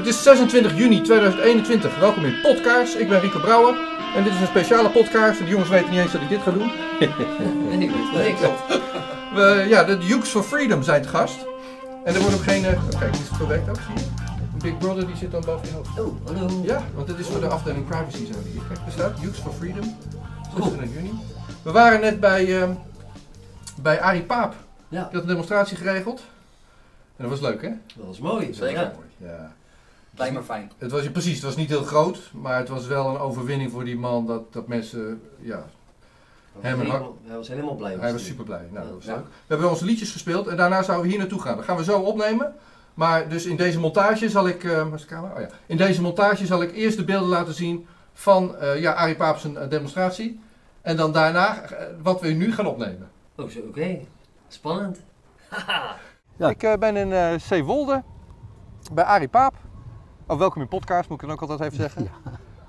Het is 26 juni 2021. Welkom in Podcast. Ik ben Rico Brouwer. En dit is een speciale podcast. De jongens weten niet eens dat ik dit ga doen. Nee, ik weet niks op. We, ja, de Dukes for Freedom zijn te gast. En er wordt ook geen... eh, Kijk, dit is verwerkt ook, zie je? Big Brother die zit dan boven je hoofd. Oh, hallo. Ja, want dit is voor de afdeling privacy zijn we hier. Kijk, er staat Dukes for Freedom. 26 juni. We waren net bij, ehm, bij Arie Paap. Ja, Die had een demonstratie geregeld. En dat was leuk, hè? dat was mooi. Zeker. Ja. Ja. Lijkt me fijn. Het was precies, het was niet heel groot, maar het was wel een overwinning voor die man dat, dat mensen, ja, Hij Hem was en helemaal, hij was helemaal blij. hij was super blij. Nou, dat was Ja. leuk. We hebben onze liedjes gespeeld en daarna zouden we hier naartoe gaan. Dat gaan we zo opnemen. Maar dus in deze montage zal ik, eh, waar is de camera? Oh ja. In deze montage zal ik eerst de beelden laten zien van eh, ja, Arie Paap zijn eh, demonstratie. En dan daarna wat we nu gaan opnemen. Oh, zo, oké. Spannend. Ja. Ik ben in eh Zeewolde bij Arie Paap. Oh, welkom in podcast, moet ik dan ook altijd even zeggen.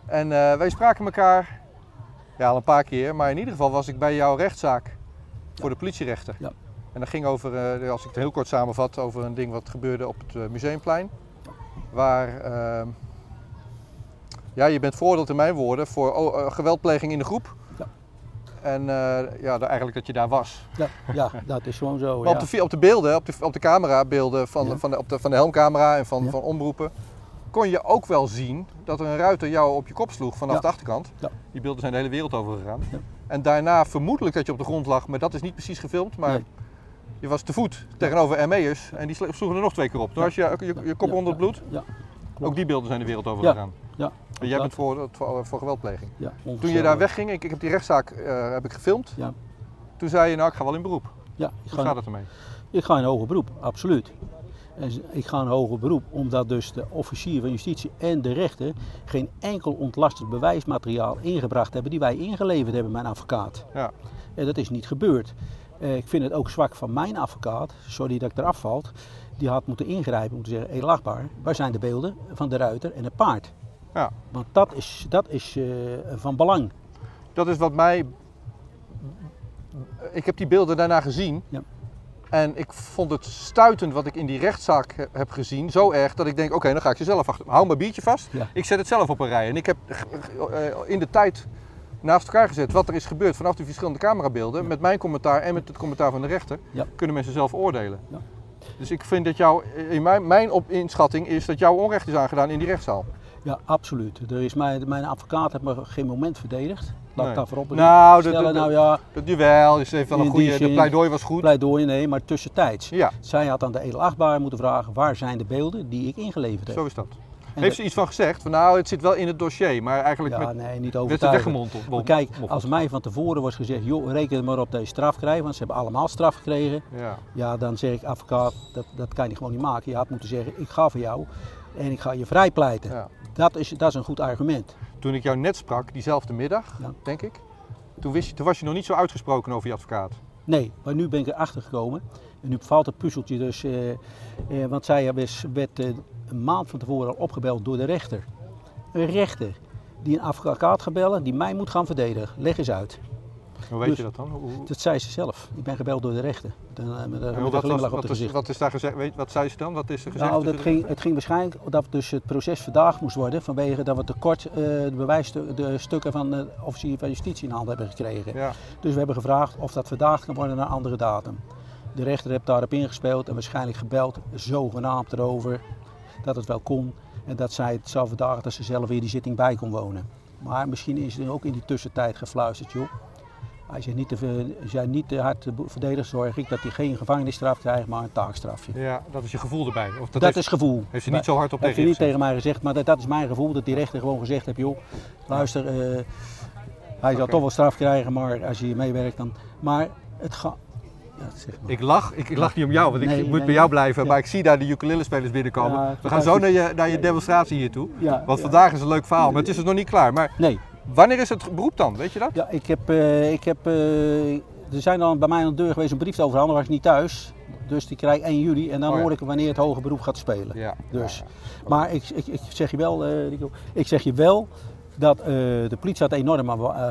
En eh, wij spraken elkaar ja, al een paar keer, maar in ieder geval was ik bij jouw rechtszaak voor de politierechter. Ja. En dat ging over, eh, als ik het heel kort samenvat, over een ding wat gebeurde op het eh, Museumplein. Waar ehm, ja, je bent veroordeeld in mijn woorden voor oh, geweldpleging in de groep. Ja. En ja, eigenlijk dat je daar was. Ja, ja, dat is gewoon zo. Maar Ja. op, de, op de beelden, op de, op de camerabeelden van, Ja. van, de, op de, van de helmcamera en van, van omroepen, kon je ook wel zien dat er een ruiter jou op je kop sloeg vanaf Ja. de achterkant. Ja. Die beelden zijn de hele wereld over gegaan. Ja. En daarna vermoedelijk dat je op de grond lag, maar dat is niet precies gefilmd. Maar Nee. je was te voet tegenover ME'ers en die sloegen er nog twee keer op. Toen had je je, kop onder het bloed. Ja, Ook die beelden zijn de wereld over gegaan. ja. En jij bent voor, voor, voor geweldpleging. Toen je daar wegging, ik, ik heb die rechtszaak eh, heb ik gefilmd. Ja. Toen zei je, nou ik ga wel in beroep. Ja, Hoe gaat ga, het ermee? ik ga in hoger beroep, absoluut. En ik ga in hoger beroep omdat dus de officier van justitie en de rechter geen enkel ontlastend bewijsmateriaal ingebracht hebben die wij ingeleverd hebben, mijn advocaat. Ja. En dat is niet gebeurd. Eh, ik vind het ook zwak van mijn advocaat, sorry dat ik eraf valt, die had moeten ingrijpen om te zeggen, edelachtbaar, waar zijn de beelden van de ruiter en het paard? Ja. Want dat is, dat is eh, van belang. Dat is wat mij. Ik heb die beelden daarna gezien. Ja. En ik vond het stuitend wat ik in die rechtszaak he- heb gezien. Zo erg dat ik denk: oké, dan ga ik ze zelf achter. Hou mijn biertje vast. Ja. Ik zet het zelf op een rij. En ik heb eh, in de tijd naast elkaar gezet wat er is gebeurd vanaf die verschillende camerabeelden. Met mijn commentaar en met het commentaar van de rechter. Ja. Kunnen mensen zelf oordelen. Dus ik vind dat jouw. In mijn, mijn op inschatting is dat jouw onrecht is aangedaan in die rechtszaal. Ja, absoluut. Er is mijn, mijn advocaat heeft me geen moment verdedigd. Laat Nee. ik dat voorop Nou, dat, stellen. dat, Nou ja, dat jawel. Is even wel een goede. De pleidooi was goed. pleidooi nee, maar tussentijds. Ja, Zij had aan de edelachtbaar moeten vragen waar zijn de beelden die ik ingeleverd heb. zo is dat. En Heeft ze iets van gezegd? Van, nou, het zit wel in het dossier, maar eigenlijk ja, met, nee, niet werd overtuigend. weggemonteld. Maar kijk, als mij van tevoren was gezegd, joh, reken er maar op dat je straf krijgt, want ze hebben allemaal straf gekregen. Ja, Ja, dan zeg ik, advocaat, dat, dat kan je gewoon niet maken. Je had moeten zeggen, ik ga voor jou en ik ga je vrijpleiten. ja. Dat, is, dat is een goed argument. Toen ik jou net sprak, diezelfde middag, Ja. denk ik, toen, wist je, toen was je nog niet zo uitgesproken over je advocaat. Nee, maar nu ben ik erachter gekomen. En nu valt het puzzeltje dus. eh, eh, want zij was- werd eh, een maand van tevoren al opgebeld door de rechter. Een rechter die een advocaat gaat bellen die mij moet gaan verdedigen. Leg eens uit. Hoe weet Dus- je dat dan? Hoe, Dat zei ze zelf. Ik ben gebeld door de rechter. Dan, eh, met een, wat, was, wat, het is, gezicht. wat is daar gezegd? Weet, wat zei ze dan? Wat is er gezegd? Nou, dat ging, het ging waarschijnlijk dat dus het proces vandaag moest worden vanwege dat we tekort eh de bewijsstukken de stukken van de officier van justitie in handen hebben gekregen. Ja, Dus we hebben gevraagd of dat vandaag kan worden naar een andere datum. De rechter heeft daarop ingespeeld en waarschijnlijk gebeld, zogenaamd erover, dat het wel kon. En dat zij het zou vandaag dat ze zelf weer die zitting bij kon wonen. Maar misschien is er ook in die tussentijd gefluisterd, joh. Als je niet te, als jij niet te hard verdedigt, zorg ik dat hij geen gevangenisstraf krijgt, maar een taakstrafje. ja, dat is je gevoel erbij. Of dat, Dat, heeft, is gevoel. heeft ze niet zo hard op tegen je niet tegen mij gezegd, maar dat, dat is mijn gevoel dat die rechter gewoon gezegd heeft, joh, luister, eh, hij zal toch wel straf krijgen, maar als je hier meewerkt dan. Maar het gaat. Ja, zeg maar. Ik lach, ik, ik lach niet om jou, want ik moet nee, bij jou blijven. ja. Maar ik zie daar de ukulele-spelers binnenkomen. Ja, We gaan zo naar je, naar je demonstratie hier toe. Want vandaag is een leuk verhaal, maar het is dus nog niet klaar. Maar Nee, wanneer is het beroep dan? Weet je dat? ja, ik heb, eh, ik heb, eh, er zijn dan bij mij aan de deur geweest een brief overhandigd, was ik niet thuis. Dus die krijg ik 1 juli en dan Oh ja. hoor ik wanneer het hoger beroep gaat spelen. Ja. Dus. Maar ik, ik, ik zeg je wel, eh, Rico, ik zeg je wel dat de politie had enorm uh,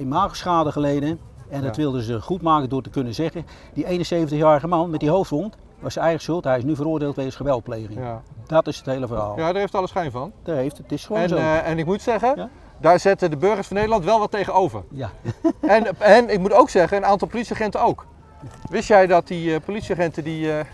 imagoschade geleden. En dat wilden ze goed maken door te kunnen zeggen, die 71-jarige man met die hoofdwond was zijn eigen schuld. Hij is nu veroordeeld wegens geweldpleging. Ja. Dat is het hele verhaal. Ja, daar heeft alle schijn van. Daar heeft het. Is gewoon En, zo. en ik moet zeggen, Ja. Daar zetten de burgers van Nederland wel wat tegenover. ja. En, en ik moet ook zeggen, een aantal politieagenten ook. Wist jij dat die eh, politieagenten die, eh,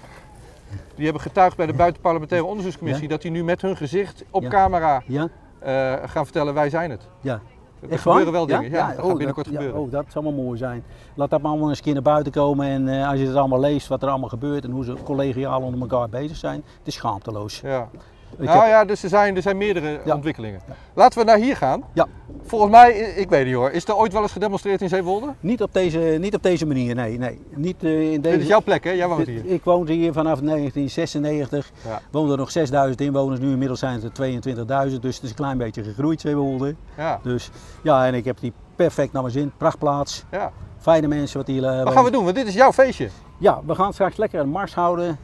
die hebben getuigd bij de buitenparlementaire onderzoekscommissie, dat die nu met hun gezicht op Ja. camera ja. eh, gaan vertellen wij zijn het. Ja. Er Echt gebeuren wel dingen. Ja, dat gaat oh, binnenkort dat, ja, gebeuren. oh, dat zou wel mooi zijn. Laat dat maar allemaal eens een keer naar buiten komen. En als je het allemaal leest, wat er allemaal gebeurt en hoe ze collegiaal onder elkaar bezig zijn, het is schaamteloos. Ja. Nou heb- ja, dus er zijn, er zijn meerdere Ja. ontwikkelingen. Laten we naar hier gaan. Ja. Volgens mij, ik weet niet hoor, is er ooit wel eens gedemonstreerd in Zeewolde? Niet, op deze, niet op deze manier, nee. nee. Niet, eh, in deze, Dit is jouw plek hè, jij woont hier. Ik woonde hier vanaf 1996. Ja. Woonden er nog 6000 inwoners, nu inmiddels zijn het er 22.000. Dus het is een klein beetje gegroeid, Zeewolde. Ja, Dus ja, en ik heb die perfect naar mijn zin. Prachtplaats, ja. fijne mensen wat hier eh, Wat wonen. gaan we doen? Want dit is jouw feestje. Ja, we gaan straks lekker een mars houden.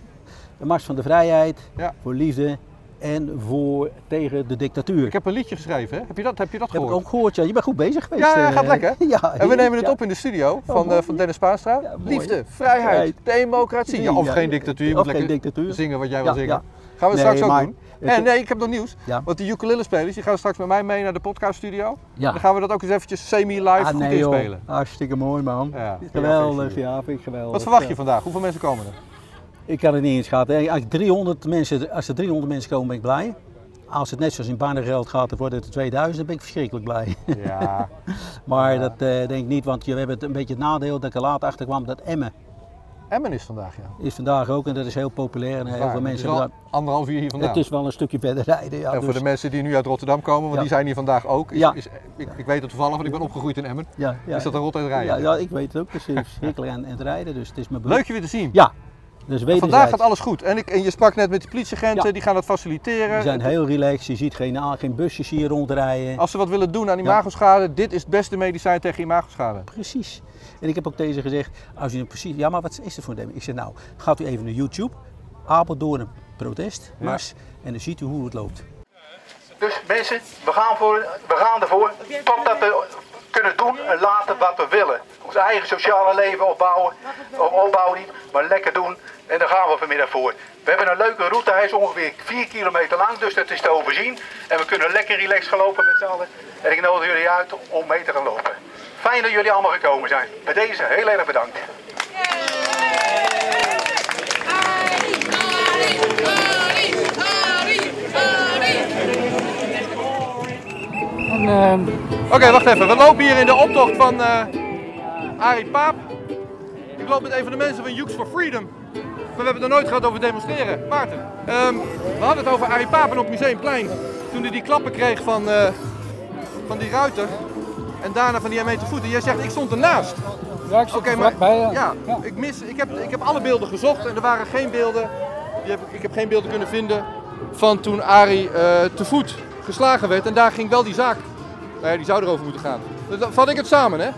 Een mars van de vrijheid, Ja. voor liefde en voor tegen de dictatuur. Ik heb een liedje geschreven, hè? Heb je dat, heb je dat Heb ik gehoord? ook gehoord, ja. Je bent goed bezig geweest. Ja, ja, eh. gaat lekker. Ja, En we nemen het ja. op in de studio van, mooi. eh, van Dennis. Ja, mooi. Liefde, vrijheid, democratie. Ja, of geen dictatuur. Je of moet lekker dictatuur. zingen wat jij wil zingen. Gaan we Nee, straks ook maar- doen. En nee, ik heb nog nieuws. Want die ukulele spelers die gaan straks met mij mee naar de podcaststudio. Ja. Dan gaan we dat ook eens eventjes semi-live Ah, goed nee, joh. inspelen. Hartstikke mooi, man. Geweldig, ja, vind ik geweldig. Wat verwacht je vandaag? Hoeveel mensen komen er? Ik kan het niet inschatten. Als, 300 mensen, als er 300 mensen komen, ben ik blij. Als het net zoals in Barneveld gaat, dan worden het er 2000, dan ben ik verschrikkelijk blij. Ja, Maar Ja. dat eh, denk ik niet, want we hebben het een beetje het nadeel dat ik er later achter kwam dat Emmen Emmen is vandaag, ja. is vandaag ook en dat is heel populair en heel veel het is mensen hebben anderhalf uur hier vandaan. Het is wel een stukje verder rijden. Ja, en voor dus- de mensen die nu uit Rotterdam komen, want die zijn hier vandaag ook. Is, Ja. is, ik, ik weet het toevallig, want ik ben opgegroeid in Emmen. ja, Is dat een rot uit rijden? ja, ja, ik weet het ook. Het is verschrikkelijk aan, aan het rijden, dus het is mijn beroep. Leuk je weer te zien. Ja, dus vandaag gaat alles goed. En, ik, en je sprak net met de politieagenten, Ja. die gaan dat faciliteren. We zijn heel relaxed, je ziet geen, geen busjes hier rondrijden. Als ze wat willen doen aan imagoschade, dit is het beste medicijn tegen imagoschade. Precies. En ik heb ook deze gezegd, als u nu precies, ja maar wat is er voor een demo? Ik zeg nou, gaat u even naar YouTube, Apeldoorn protest, mars, en dan ziet u hoe het loopt. Dus mensen, we gaan, voor, we gaan ervoor totdat we kunnen doen en laten wat we willen. Ons eigen sociale leven opbouwen, of opbouwen niet, maar lekker doen. En daar gaan we vanmiddag voor. We hebben een leuke route, hij is ongeveer 4 kilometer lang, dus dat is te overzien. En we kunnen lekker relaxed gaan lopen met z'n allen. En ik nodig jullie uit om mee te gaan lopen. Fijn dat jullie allemaal gekomen zijn. Bij deze heel erg bedankt. Ehm, Oké, wacht even. We lopen hier in de optocht van eh Arie Paap. Ik loop met een van de mensen van Youths for Freedom. Maar we hebben het er nooit gehad over demonstreren. Maarten, ehm, we hadden het over Arie Paap en op Museumplein. Toen hij die klappen kreeg van, eh, van die ruiter. En daarna van die ME te voeten. Jij zegt, ik stond ernaast. ja, ik Oké, er maar. Ja. ja, Ja. Ik, mis, ik, heb, ik heb alle beelden gezocht en er waren geen beelden. Die heb, ik heb geen beelden kunnen vinden van toen Arie eh, te voet geslagen werd. En daar ging wel die zaak. Nou ja, die zou erover moeten gaan. Dan vat ik het samen, hè?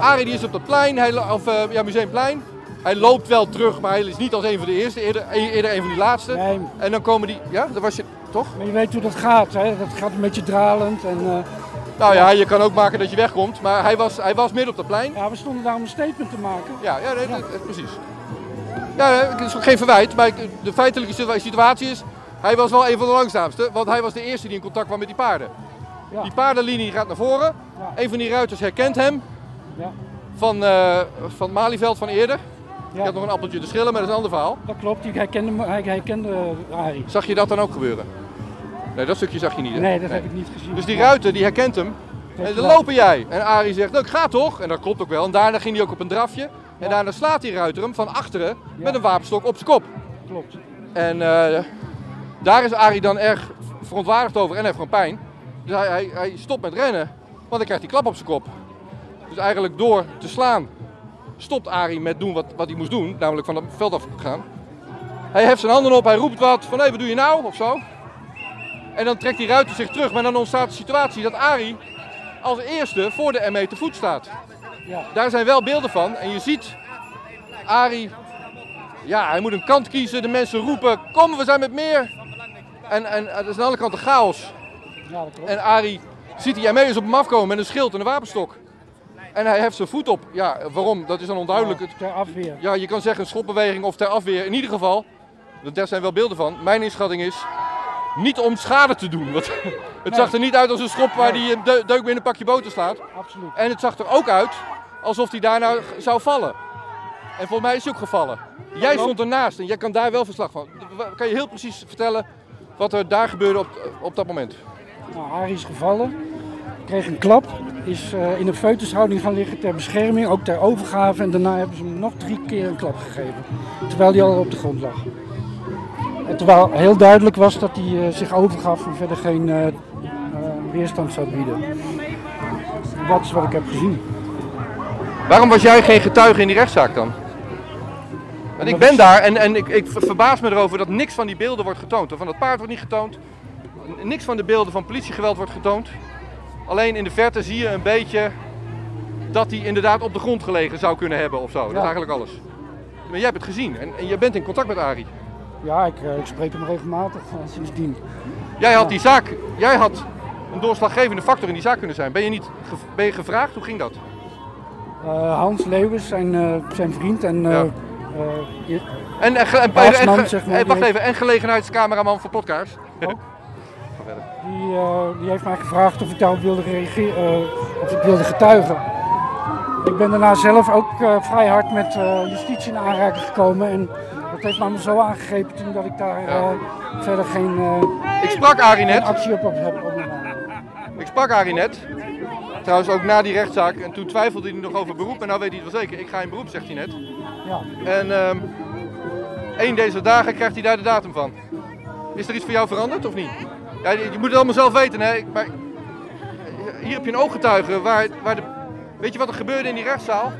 Arie die is op dat plein, hij, of eh, ja, Museumplein. Hij loopt wel terug, maar hij is niet als een van de eerste, eerder, eerder een van die laatste. Nee, En dan komen die, ja, dat was je toch? maar je weet hoe dat gaat. Hè? Dat gaat een beetje dralend. En, eh, Nou ja, je kan ook maken dat je wegkomt, maar hij was, hij was midden op dat plein. ja, we stonden daar om een statement te maken. Ja, ja, nee, dat- dat- precies. Ja, het is ook geen verwijt, maar de feitelijke situa- situatie is, hij was wel een van de langzaamste, want hij was de eerste die in contact kwam met die paarden. Ja. Die paardenlinie gaat naar voren, Ja. een van die ruiters herkent hem Ja, van, eh van Malieveld van eerder. Je had nog een appeltje te schillen, maar dat is een ander verhaal. dat klopt. Ik herkende, hij herkende eh, Arie. Zag je dat dan ook gebeuren? Nee, dat stukje zag je niet. hè? Nee, dat heb ik niet gezien. Dus die ruiter die herkent hem. En dan lopen jij. En Arie zegt, nou ik ga toch. En dat klopt ook wel. En daarna ging hij ook op een drafje. En daarna slaat die ruiter hem van achteren met een wapenstok op zijn kop. Klopt. En eh, daar is Arie dan erg verontwaardigd over en heeft gewoon pijn. Dus hij, hij, hij stopt met rennen, want dan krijgt hij klap op zijn kop. Dus eigenlijk door te slaan stopt Arie met doen wat, wat hij moest doen, namelijk van het veld af gaan. Hij heft zijn handen op, hij roept wat van hé, wat doe je nou? Of zo. En dan trekt die ruiter zich terug, maar dan ontstaat de situatie dat Arie als eerste voor de ME te voet staat. Ja. Daar zijn wel beelden van en je ziet Arie, ja, hij moet een kant kiezen, de mensen roepen, kom we zijn met meer. En, en het is aan alle kanten chaos. Ja, dat klopt. En Arie ziet die ME'ers op hem afkomen met een schild en een wapenstok. En hij heft zijn voet op. Ja, waarom? Dat is dan onduidelijk. Het- Ter afweer. Ja, je kan zeggen een schopbeweging of ter afweer. In ieder geval, daar zijn wel beelden van. Mijn inschatting is Niet om schade te doen. Want het Nee. zag er niet uit als een schop waar hij een deu- deuk binnen een pakje boter slaat. Absoluut. En het zag er ook uit alsof hij daarna zou vallen. En volgens mij is hij ook gevallen. Jij stond ernaast en jij kan daar wel verslag van. Kan je heel precies vertellen wat er daar gebeurde op, op dat moment? Nou, Arie is gevallen, kreeg een klap, is eh, in een feutushouding gaan liggen ter bescherming, ook ter overgave. En daarna hebben ze hem nog drie keer een klap gegeven, terwijl hij al op de grond lag. En terwijl heel duidelijk was dat hij eh, zich overgaf en verder geen eh, weerstand zou bieden. Dat is wat ik heb gezien. Waarom was jij geen getuige in die rechtszaak dan? Want ik ben daar en, en ik, ik ver- verbaas me erover dat niks van die beelden wordt getoond. Van dat paard wordt niet getoond. Niks van de beelden van politiegeweld wordt getoond. Alleen in de verte zie je een beetje dat hij inderdaad op de grond gelegen zou kunnen hebben of zo. Dat is eigenlijk alles. Maar jij hebt het gezien en, en je bent in contact met Arie. Ja, ik, eh, ik spreek hem regelmatig eh, sindsdien. Jij had die zaak, jij had een doorslaggevende factor in die zaak kunnen zijn. Ben je niet ben je gevraagd? Hoe ging dat? Eh, Hans Leeuwens, zijn, zijn vriend en Ja. Eh, je- En, en, en, Baasman, en ge- zeg maar, en- die wacht heeft- even, en gelegenheidscameraman voor podcast. Die, eh, die heeft mij gevraagd of ik daarop wilde reageren, eh, of ik wilde getuigen. Ik ben daarna zelf ook eh, vrij hard met eh, justitie in aanraking gekomen. En dat heeft me zo aangegrepen toen dat ik daar Ja. eh, verder geen, eh, Ik sprak Arie net. actie op heb ondernomen. Ik sprak Arie net. Trouwens ook na die rechtszaak. En toen twijfelde hij nog over beroep. En nou weet hij het wel zeker. Ik ga in beroep, zegt hij net. Ja. En ehm één deze dagen krijgt hij daar de datum van. Is er iets voor jou veranderd of niet? Ja, je, moet het allemaal zelf weten. Hè? Maar hier heb je een ooggetuige waar, waar de... Weet je wat er gebeurde in die rechtszaal?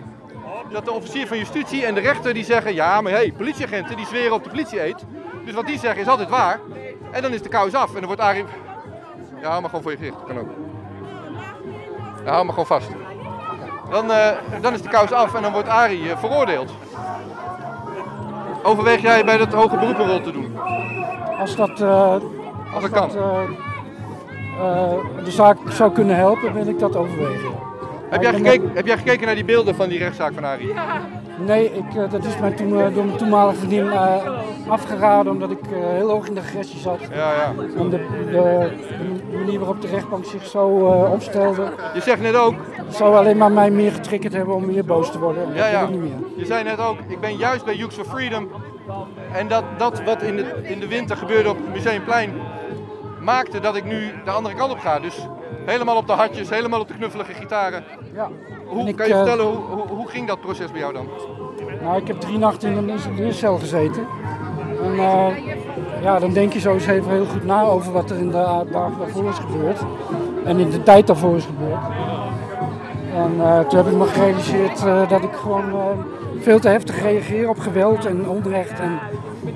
Dat de officier van justitie en de rechter die zeggen... Ja, maar hé, hey, politieagenten die zweren op de politie-eet. Dus wat die zeggen is altijd waar. En dan is de kous af. En dan wordt Arie... Ja, hou maar gewoon voor je gezicht. Dat kan ook. Ja, hou maar gewoon vast. Dan, eh, dan is de kous af en dan wordt Arie eh, veroordeeld. Overweeg jij bij dat hoge beroep een rol te doen? Als dat, eh, Als dat kan. eh, eh, de zaak zou kunnen helpen, wil ik dat overwegen. Heb jij, gekeken, heb jij gekeken naar die beelden van die rechtszaak van Arie? Nee, ik, eh, dat is mij toen, door mijn toenmalige vriendin eh, afgeraden omdat ik eh, heel hoog in de agressie zat. Ja, ja. En de, de, de manier waarop de rechtbank zich zo opstelde, Je zegt net ook, zou alleen maar mij meer getriggerd hebben om meer boos te worden. En ja, ja. niet meer. Je zei net ook, ik ben juist bij Youths for Freedom. En dat, dat wat in de, in de winter gebeurde op het Museumplein, maakte dat ik nu de andere kant op ga. Dus helemaal op de hartjes, helemaal op de knuffelige gitaren. Ja. Hoe, ik, kan je eh, vertellen, hoe, hoe, hoe ging dat proces bij jou dan? Nou, ik heb drie nachten in een isoleercel gezeten. En eh, ja, dan denk je zo eens even heel goed na over wat er in de dagen daarvoor is gebeurd. En in de tijd daarvoor is gebeurd. En eh, toen heb ik me gerealiseerd dat ik gewoon veel te heftig reageer op geweld en onrecht. En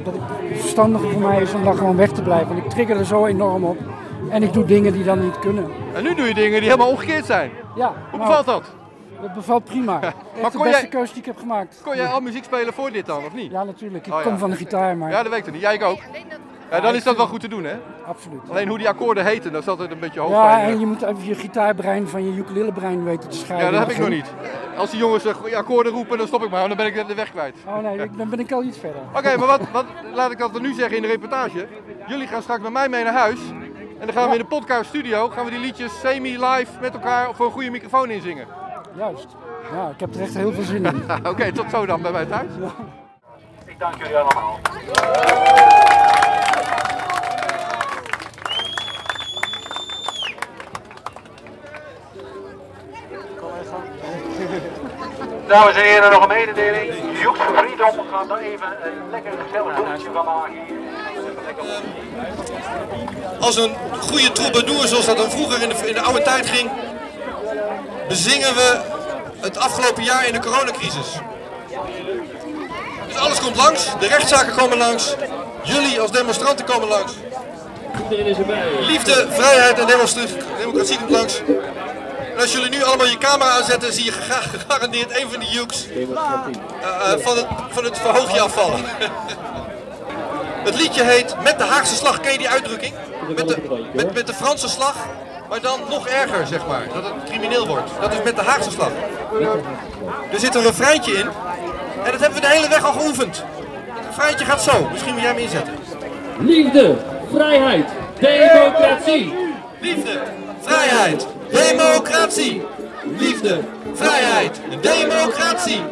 dat het verstandiger voor mij is om daar gewoon weg te blijven. Want ik trigger er zo enorm op. En ik doe dingen die dan niet kunnen. En nu doe je dingen die helemaal omgekeerd zijn. Ja, Hoe nou, bevalt dat? Het bevalt prima. Echt de beste jij- keuze die ik heb gemaakt. Kon jij al muziek spelen voor dit dan, of niet? Ja, natuurlijk. Ik Oh, ja. kom van de gitaar, maar Ja, dat weet ik niet. Jij ik ook. Ja, dan is dat wel goed te doen, hè? absoluut. Alleen hoe die akkoorden heten, dat is altijd een beetje Ja, hoofdpijn. en je moet even je gitaarbrein van je ukulelebrein weten te scheiden. Ja, dat heb ik nog niet. Als die jongens akkoorden roepen, dan stop ik maar, dan ben ik de weg kwijt. Oh nee, ik- dan ben ik al iets verder. Oké, maar wat, wat, laat ik dat dan nu zeggen in de reportage. Jullie gaan straks met mij mee naar huis. En dan gaan we in de podcast studio, gaan we die liedjes semi-live met elkaar voor een goede microfoon inzingen. Juist. Ja, ik heb er echt heel veel zin in. Oké, tot zo dan bij mij thuis. Ik dank jullie allemaal. Dames en heren, nog een mededeling. Joeks voor Freedom gaat er even een lekker gezellig boekje van maken hier. Als een goede troubadour, zoals dat dan vroeger in de, in de oude tijd ging, bezingen we het afgelopen jaar in de coronacrisis. Dus alles komt langs, de rechtszaken komen langs, jullie als demonstranten komen langs. Liefde, vrijheid en democratie komt langs. En als jullie nu allemaal je camera aanzetten, zie je gega- gegarandeerd een van die jukes eh, eh, van, het, van het verhoogje afvallen. Het liedje heet Met de Haagse slag. Ken je die uitdrukking? Met de, met, met de Franse slag, maar dan nog erger, zeg maar. Dat het crimineel wordt. Dat is met de Haagse slag. Er zit een refreintje in. En dat hebben we de hele weg al geoefend. Het refreintje gaat zo. Misschien wil jij hem inzetten. Liefde, vrijheid, democratie. Liefde, vrijheid, democratie. Liefde, vrijheid, democratie.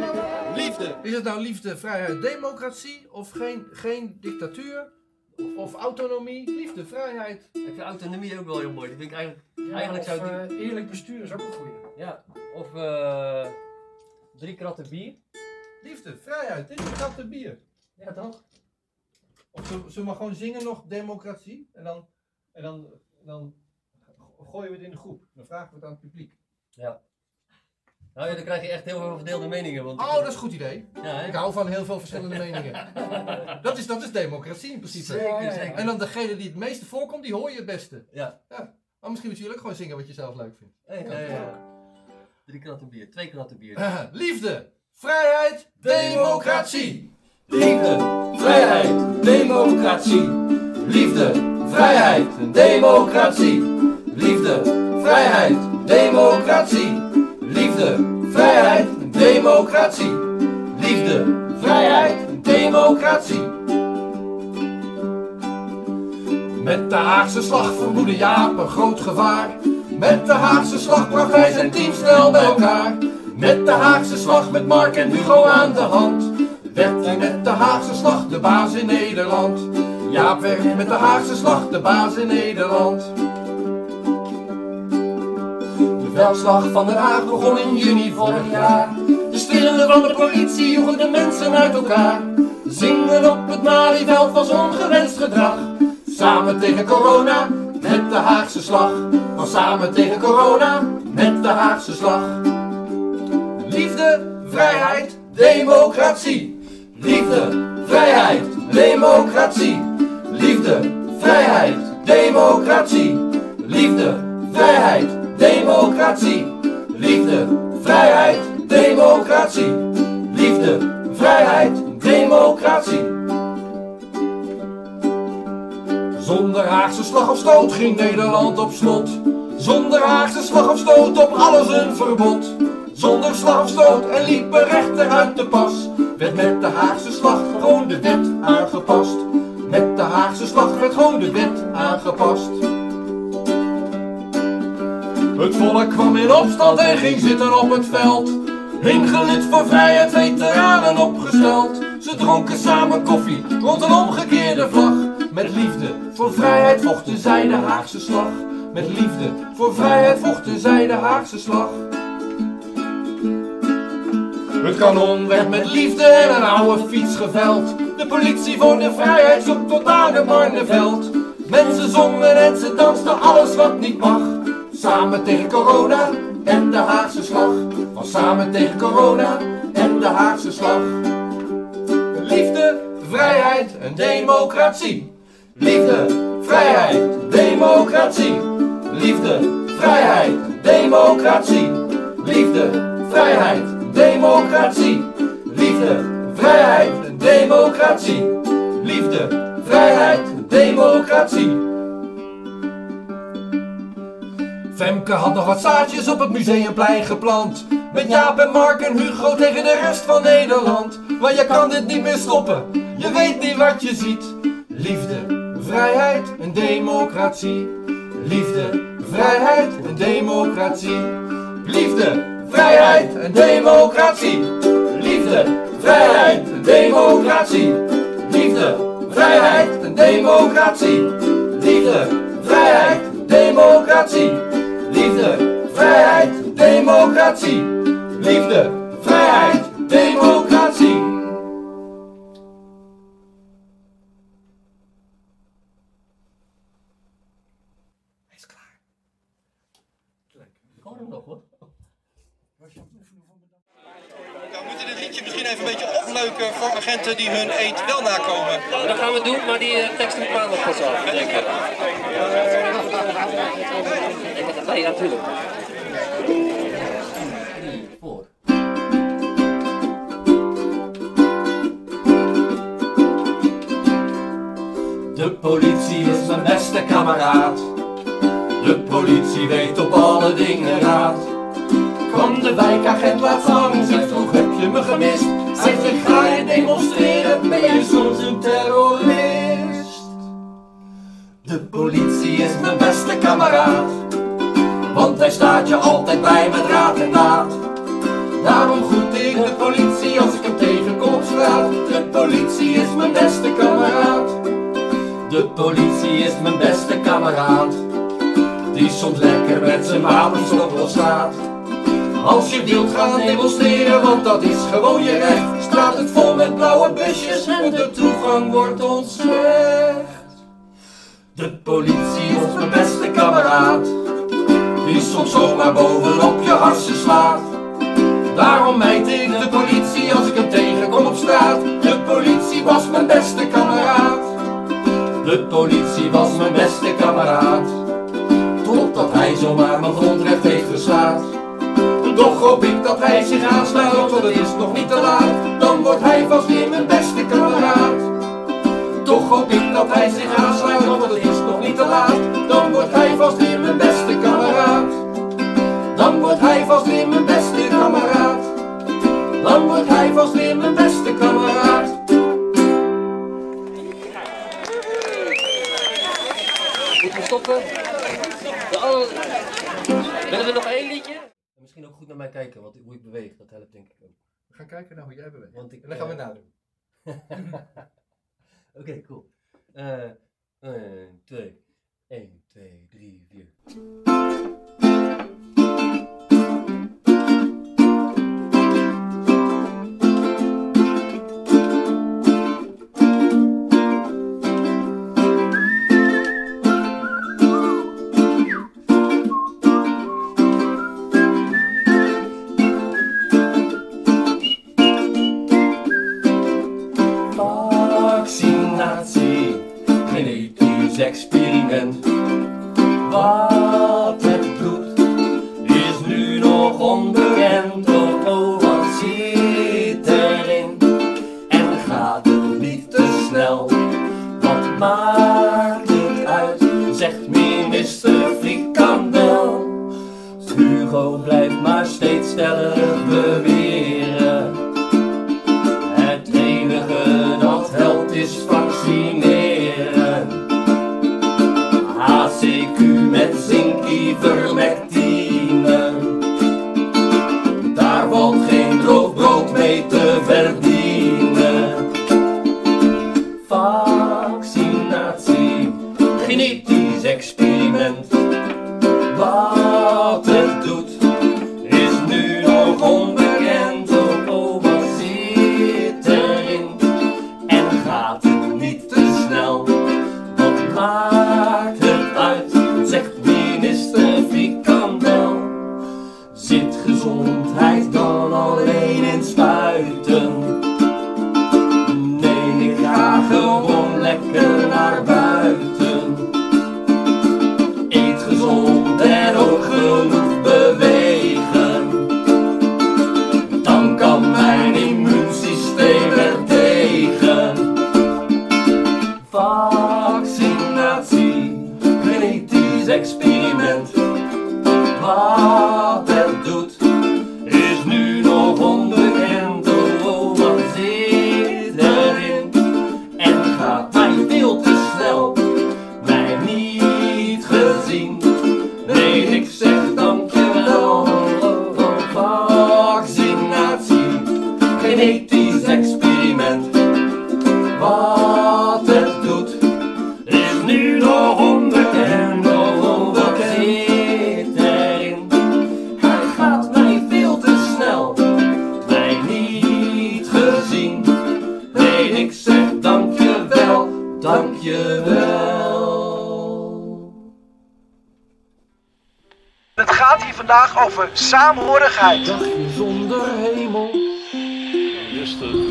Is het nou liefde, vrijheid, democratie of geen, geen dictatuur of autonomie? Liefde, vrijheid. Ik vind autonomie ook wel heel mooi. Die vind ik eigenlijk, Ja, eigenlijk of, zou die... eh, eerlijk bestuur is ook een goeie. Ja, of eh drie kratten bier. Liefde, vrijheid, een gat bier. Ja, toch? Of zullen we maar gewoon zingen nog democratie? En dan, en dan, dan gooien we het in de groep. Dan vragen we het aan het publiek. Nou ja, dan krijg je echt heel veel verdeelde meningen. Want Oh, dat is een goed idee. Ja? Ik hou van heel veel verschillende meningen. Dat is, dat is democratie in principe. Zeker, zeker. En dan degene die het meeste voorkomt, die hoor je het beste. Ja. Maar misschien moet je ook gewoon zingen wat je zelf leuk vindt. Hey, Ja, ja, ja, ja. Drie kratten bier, twee kratten bier. Liefde, vrijheid, democratie. Liefde, vrijheid, democratie. Liefde, vrijheid, democratie. Liefde, vrijheid, democratie. Liefde, vrijheid, democratie. Liefde, vrijheid, democratie. Met de Haagse slag vermoedde Jaap een groot gevaar. Met de Haagse slag bracht hij zijn team snel bij elkaar. Met de Haagse slag met Mark en Hugo aan de hand. Werd hij met de Haagse slag de baas in Nederland. Jaap werd met de Haagse slag de baas in Nederland. De veldslag van Den Haag begon in juni vorig jaar. De stillende van de politie joegen de mensen uit elkaar. Zingen op het Malieveld was ongewenst gedrag. Samen tegen corona, met de Haagse slag. Van samen tegen corona, met de Haagse slag. Liefde, vrijheid, democratie. Liefde, vrijheid, democratie. Liefde, vrijheid, democratie. Liefde, vrijheid, democratie. Liefde, vrijheid, democratie. Liefde, vrijheid, democratie. Zonder Haagse slag of stoot ging Nederland op slot. Zonder Haagse slag of stoot op alles een verbod. Zonder slag of stoot en liepen rechter uit de pas. Werd met de Haagse slag gewoon de wet aangepast. Met de Haagse slag werd gewoon de wet aangepast. Het volk kwam in opstand en ging zitten op het veld. Ingelid voor vrijheid, veteranen opgesteld. Ze dronken samen koffie rond een omgekeerde vlag. Met liefde voor vrijheid vochten zij de Haagse slag. Met liefde voor vrijheid vochten zij de Haagse slag. Het kanon werd met liefde en een oude fiets geveld. De politie voor de vrijheid zoekt tot aan de Marneveld. Mensen zongen en ze dansten alles wat niet mag. Samen tegen corona en de Haagse slag. Van samen tegen corona en de Haagse slag. Liefde, vrijheid en democratie. Liefde, vrijheid, democratie. Liefde, vrijheid, democratie. Liefde, vrijheid, democratie. Liefde, vrijheid, democratie. Liefde, vrijheid, democratie. Femke had nog wat zaadjes op het museumplein geplant. Met Jaap en Mark en Hugo tegen de rest van Nederland. Maar je kan dit niet meer stoppen, je weet niet wat je ziet. Liefde, vrijheid en democratie. Liefde, vrijheid en democratie. Liefde, vrijheid en democratie. Liefde, vrijheid en democratie. Liefde, vrijheid en democratie. Liefde, vrijheid, democratie. Liefde, vrijheid, democratie. Liefde, vrijheid, democratie. Ik hoor hem nog hoor. We moeten dit liedje misschien even een beetje opleuken voor agenten die hun eet wel nakomen. Dat gaan we doen, maar die uh, tekst moet maandag pas af. Nee, natuurlijk. De politie is mijn beste kameraad. De politie weet op alle dingen raad. Kwam de wijkagent laat hangen, zegt vroeg heb je me gemist? Zegt je ga je demonstreren, ben je soms een terrorist? De politie is mijn beste kameraad, hij staat je altijd bij met raad en daad. Daarom groet ik de politie als ik hem tegenkom op straat. De politie is mijn beste kameraad. De politie is mijn beste kameraad. Die soms lekker met zijn wapens op staat. Als je wilt gaan demonstreren, want dat is gewoon je recht. Staat het vol met blauwe busjes en de toegang wordt ontzegd. De politie is mijn beste kameraad. Die soms zomaar bovenop je harsen slaat. Daarom mijt ik de politie als ik hem tegenkom op straat. De politie was mijn beste kameraad. De politie was mijn beste kameraad. Totdat hij zomaar mijn grondrecht heeft geslaat. Toch hoop ik dat hij zich aansluit, want het is nog niet te laat. Dan wordt hij vast weer mijn beste kameraad. Toch hoop ik dat hij zich aansluit, want het is nog niet te laat. Dan wordt hij vast weer mijn beste. Dan wordt hij vast weer mijn beste kameraad. Dan wordt hij vast weer mijn beste kameraad. Moeten we stoppen? Willen we nog één liedje? En misschien ook goed naar mij kijken, want hoe ik beweeg, dat helpt denk ik ook. We gaan kijken naar hoe jij beweegt. Want ik, En dan gaan we eh, nadoen. Oké, cool. Eh 1, 2, 1, 2, 3, 4. Wat het doet, is nu nog onbekend. Oh, oh, wat zit erin? En gaat het niet te snel? Wat maakt het uit, zegt minister Frikandel. Hugo blijft maar steeds stellig beweren. Wat het saamhorigheid. Dagje zonder hemel.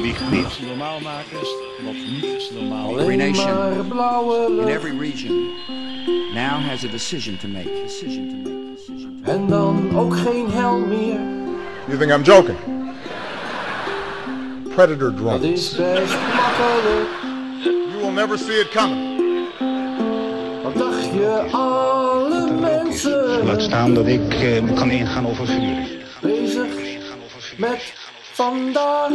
liegt niet. Normaal maken is wat niet is normaal. Maar blauwe in every region now has a decision to make. Decision to make. Decision to En dan ook geen hel meer. You think I'm joking? Predator Dat drones. is best makkelijk. You will never see it coming. Wat dacht je, alle Laat staan dat ik eh, kan ingaan over vuur. bezig met vandaag?